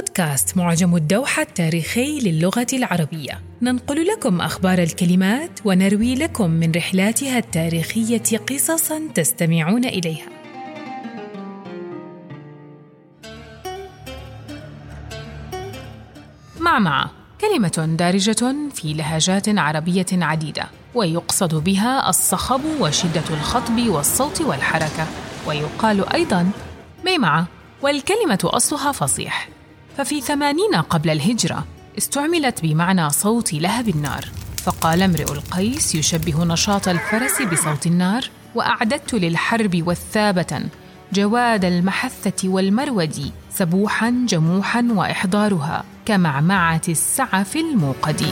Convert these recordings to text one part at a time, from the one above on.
بودكاست معجم الدوحة التاريخي للغة العربية. ننقل لكم أخبار الكلمات ونروي لكم من رحلاتها التاريخية قصصا تستمعون إليها. معمعة كلمة دارجة في لهجات عربية عديدة ويقصد بها الصخب وشدة الخطب والصوت والحركة ويقال أيضا ميمعة والكلمة أصلها فصيح. ففي ثمانين قبل الهجرة استعملت بمعنى صوت لهب النار فقال امرئ القيس يشبه نشاط الفرس بصوت النار وأعددت للحرب والثابة جواد المحثة والمرود سبوحا جموحا وإحضارها كمعمعة السعف الموقد.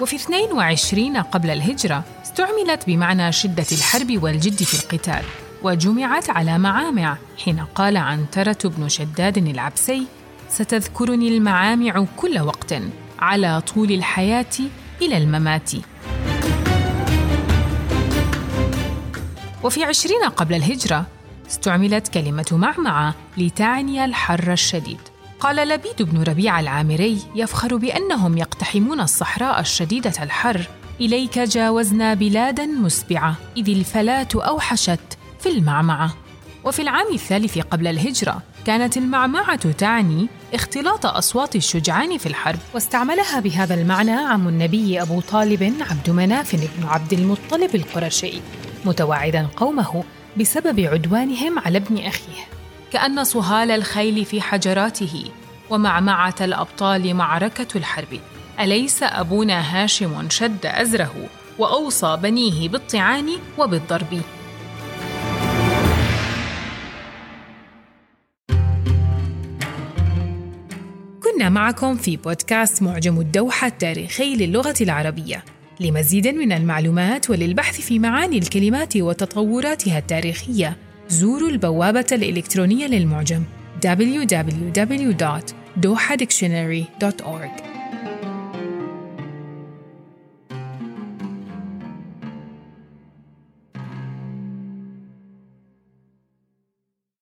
وفي 22 قبل الهجرة استعملت بمعنى شدة الحرب والجد في القتال وجمعت على معامع. حين قال عنترة بن شداد العبسي ستذكرني المعامع كل وقت على طول الحياة إلى الممات. وفي عشرين قبل الهجرة استعملت كلمة معمعة لتعني الحر الشديد. قال لبيد بن ربيع العامري يفخر بأنهم يقتحمون الصحراء الشديدة الحر. إليك جاوزنا بلادا مسبعة. إذ الفلاة أوحشت في المعمعة. وفي العام الثالث قبل الهجرة كانت المعمعة تعني اختلاط أصوات الشجعان في الحرب. واستعملها بهذا المعنى عم النبي أبو طالب عبد مناف بن عبد المطلب القرشي متوعدا قومه بسبب عدوانهم على ابن أخيه. كأن صهال الخيل في حجراته ومعمعة الأبطال معركة الحرب. أليس أبونا هاشم شد أزره وأوصى بنيه بالطعان وبالضرب؟ كنا معكم في بودكاست معجم الدوحة التاريخي للغة العربية. لمزيد من المعلومات وللبحث في معاني الكلمات وتطوراتها التاريخية زوروا البوابة الإلكترونية للمعجم www.dohadictionary.org